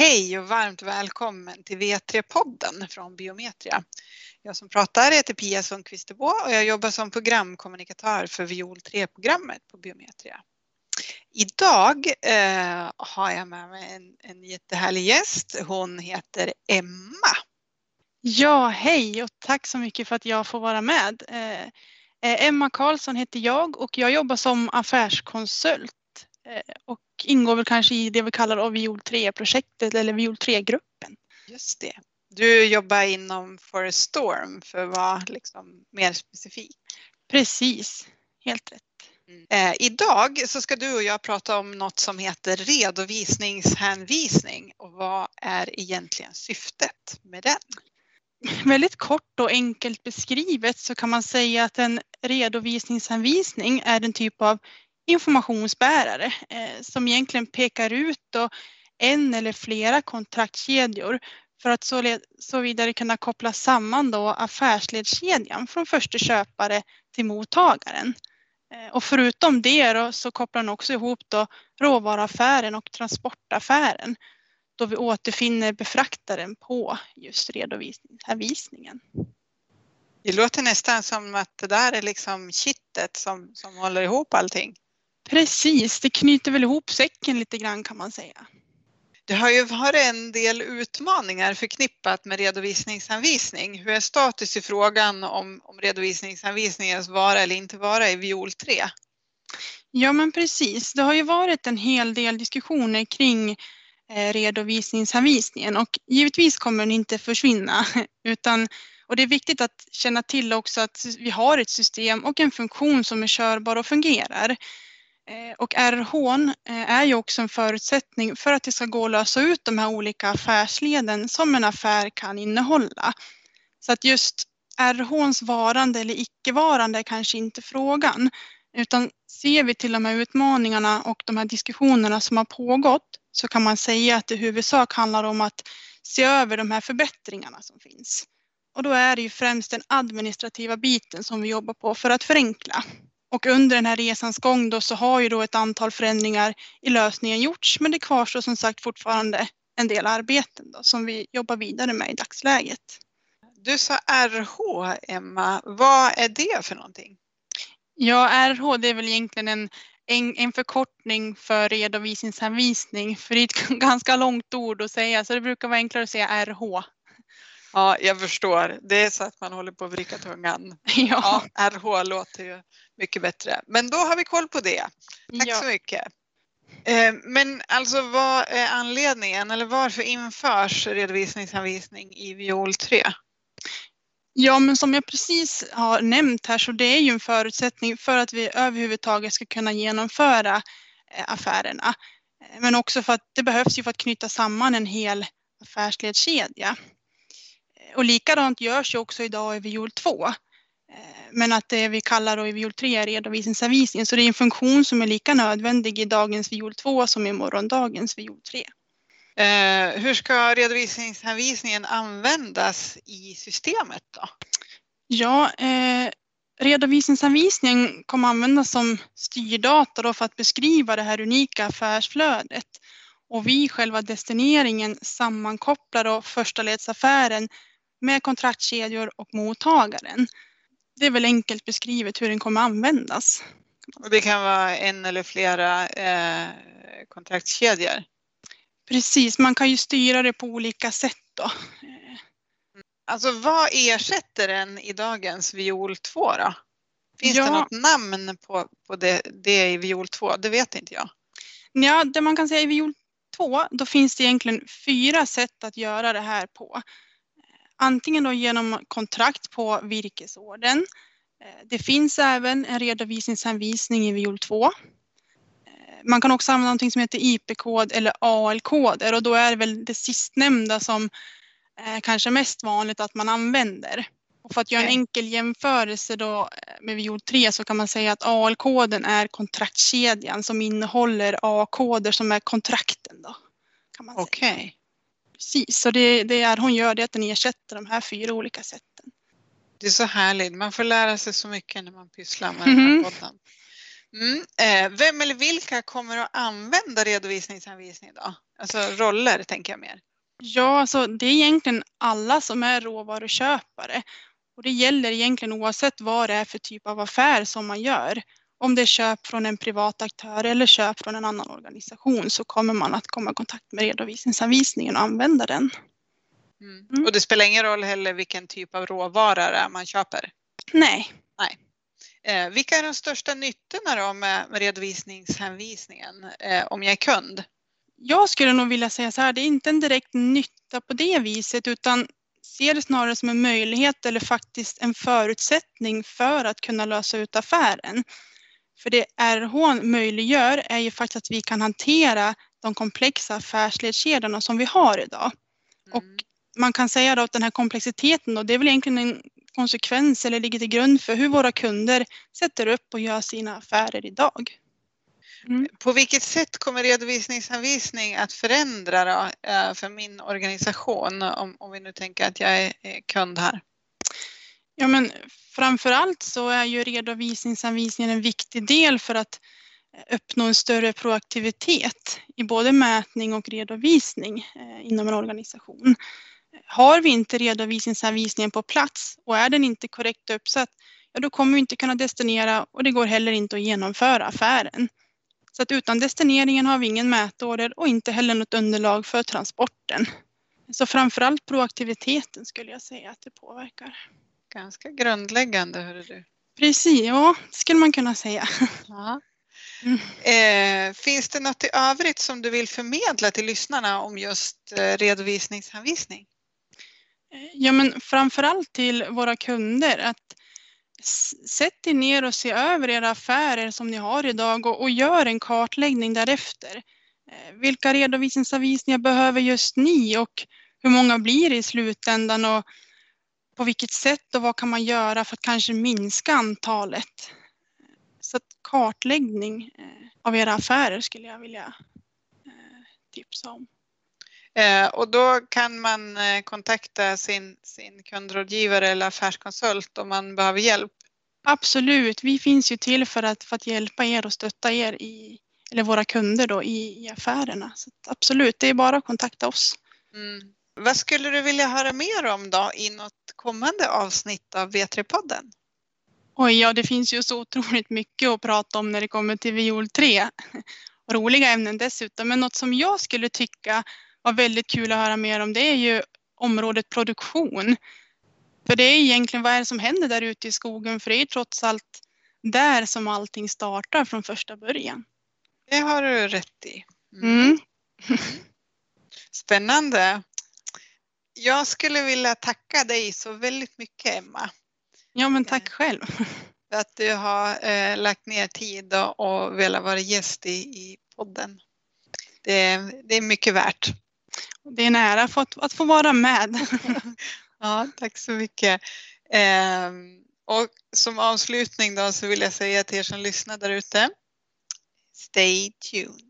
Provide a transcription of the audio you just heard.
Hej och varmt välkommen till V3-podden från Biometria. Jag som pratar heter Pia Sundqvist och jag jobbar som programkommunikatör för Viol 3-programmet på Biometria. Idag eh, har jag med mig en, en jättehärlig gäst. Hon heter Emma. Ja, hej och tack så mycket för att jag får vara med. Eh, eh Emma Karlsson heter jag och jag jobbar som affärskonsult och ingår väl kanske i det vi kallar Viol 3-projektet eller Viol 3-gruppen. Just det. Du jobbar inom Forest Storm för att vara liksom mer specifik. Precis, helt rätt. Mm. Eh, idag så ska du och jag prata om något som heter redovisningshänvisning och vad är egentligen syftet med den? Väldigt kort och enkelt beskrivet så kan man säga att en redovisningshänvisning är en typ av informationsbärare eh, som egentligen pekar ut då en eller flera kontraktkedjor för att så, vidare kunna koppla samman då affärsledskedjan från första köpare till mottagaren. Eh, och förutom det då, så kopplar den också ihop då råvaruaffären och transportaffären då vi återfinner befraktaren på just redovisningen. Det låter nästan som att det där är liksom kittet som, som håller ihop allting. Precis, det knyter väl ihop säcken lite grann kan man säga. Det har ju varit en del utmaningar förknippat med redovisningsanvisning. Hur är status i frågan om, om redovisningsanvisningens vara eller inte vara i viol 3? Ja men precis, det har ju varit en hel del diskussioner kring eh, redovisningsanvisningen och givetvis kommer den inte försvinna utan och det är viktigt att känna till också att vi har ett system och en funktion som är körbar och fungerar. Eh, och RH eh, är ju också en förutsättning för att det ska gå att lösa ut de här olika affärsleden som en affär kan innehålla. Så att just RHs varande eller icke-varande är kanske inte frågan. Utan ser vi till de här utmaningarna och de här diskussionerna som har pågått så kan man säga att det i huvudsak handlar om att se över de här förbättringarna som finns. Och då är det ju främst den administrativa biten som vi jobbar på för att förenkla. Och under den här resans gång då så har ju då ett antal förändringar i lösningen gjorts men det kvarstår som sagt fortfarande en del arbeten då, som vi jobbar vidare med i dagsläget. Du sa RH, Emma. Vad är det för någonting? Ja, RH det är väl egentligen en, en, en förkortning för redovisningshänvisning. För det är ett ganska långt ord att säga så det brukar vara enklare att säga RH. Ja, jag förstår. Det är så att man håller på att vricka tungan. Ja. ja RH låter ju mycket bättre. Men då har vi koll på det. Tack ja. så mycket. Eh, men alltså vad är anledningen eller varför införs redovisningsanvisning i viol 3? Ja, men som jag precis har nämnt här så det är ju en förutsättning för att vi överhuvudtaget ska kunna genomföra eh, affärerna. Eh, men också för att det behövs ju för att knyta samman en hel affärsledskedja. Och likadant görs ju också idag i viol 2. Men att det vi kallar då i viol 3 är redovisningsanvisning. Så det är en funktion som är lika nödvändig i dagens viol 2 som i morgondagens viol 3. Eh, hur ska redovisningsanvisningen användas i systemet då? Ja, eh, redovisningsanvisningen kommer användas som styrdata för att beskriva det här unika affärsflödet. Och vi själva destineringen sammankopplar då första ledsaffären med kontraktkedjor och mottagaren det är väl enkelt beskrivet hur den kommer användas. Och det kan vara en eller flera eh, kontraktskedjor? Precis, man kan ju styra det på olika sätt då. Alltså vad ersätter den i dagens viol 2 då? Finns ja. det något namn på, på det, det i viol 2? Det vet inte jag. Ja, det man kan säga i viol 2, då finns det egentligen fyra sätt att göra det här på. Antingen då genom kontrakt på virkesorden. Eh, det finns även en redovisningshänvisning i viol 2. Eh, man kan också använda något som heter IP-kod eller AL-koder och då är det väl det sistnämnda som är kanske mest vanligt att man använder. Och för att göra en enkel jämförelse då eh, med viol 3 så kan man säga att AL-koden är kontraktkedjan som innehåller A-koder som är kontrakten. Okej. Precis, så det, det är hon gör det att den ersätter de här fyra olika sätten. Det är så härligt, man får lära sig så mycket när man pysslar med mm. den här mhm. podden. Mm. Eh, vem eller vilka kommer att använda redovisningsanvisning då? Alltså roller tänker jag mer. Ja, alltså det är egentligen alla som är råvaruköpare. Och det gäller egentligen oavsett vad det är för typ av affär som man gör. Om det är köp från en privat aktör eller köp från en annan organisation så kommer man att komma i kontakt med redovisningsanvisningen och använda den. Mm. Och det spelar ingen roll heller vilken typ av råvara man köper? Nej. Nej. Eh, vilka är de största nyttorna då med, med redovisningshänvisningen eh, om jag är kund? Jag skulle nog vilja säga så här, det är inte en direkt nytta på det viset utan ser det snarare som en möjlighet eller faktiskt en förutsättning för att kunna lösa ut affären. För det RH möjliggör är ju faktiskt att vi kan hantera de komplexa affärsledskedjorna som vi har idag. Mm. Och man kan säga då att den här komplexiteten då, det är väl egentligen en konsekvens eller ligger till grund för hur våra kunder sätter upp och gör sina affärer idag. Mm. På vilket sätt kommer redovisningsanvisning att förändra då, eh, för min organisation om, om vi nu tänker att jag är kund här? Ja, men framför allt så är ju redovisningsanvisningen en viktig del för att eh, uppnå en större proaktivitet i både mätning och redovisning eh, inom en organisation. Har vi inte redovisningsanvisningen på plats och är den inte korrekt uppsatt, ja då kommer vi inte kunna destinera och det går heller inte att genomföra affären. Så att utan destineringen har vi ingen mätorder och inte heller något underlag för transporten. Så framförallt proaktiviteten skulle jag säga att det påverkar. Ganska grundläggande, hörru du. Precis, ja, skulle man kunna säga. Ja. Mm. Eh, finns det något i övrigt som du vill förmedla till lyssnarna om just eh, redovisningsanvisning? Ja, men framförallt till våra kunder att sätt er ner och se över era affärer som ni har idag och, och gör en kartläggning därefter. Eh, vilka redovisningsanvisningar behöver just ni och hur många blir det i slutändan och på vilket sätt och vad kan man göra för att kanske minska antalet? Så kartläggning eh, av era affärer skulle jag vilja eh, tipsa om. Eh, och då kan man kontakta sin, sin kundrådgivare eller affärskonsult om man behöver hjälp? Absolut, vi finns ju till för att, för att hjälpa er och stötta er i, eller våra kunder då i, i affärerna. Så absolut, det är bara att kontakta oss. Mm. Vad skulle du vilja höra mer om då i något kommande avsnitt av V3-podden? Oj, ja det finns ju så otroligt mycket att prata om när det kommer till viol 3. Roliga ämnen dessutom, men något som jag skulle tycka var väldigt kul att höra mer om det är ju området produktion. För det är egentligen vad är det som händer där ute i skogen för det är trots allt där som allting startar från första början. Det har du rätt i. Mm. Mm. Spännande. Jag skulle vilja tacka dig så väldigt mycket Emma. Ja men tack eh, själv. För att du har eh, lagt ner tid och, och velat vara gäst i, i podden. Det, det är mycket värt. Det är en ära att få, att få vara med. ja, tack så mycket. Eh, och som avslutning då så vill jag säga till er som lyssnar där ute. Stay tuned.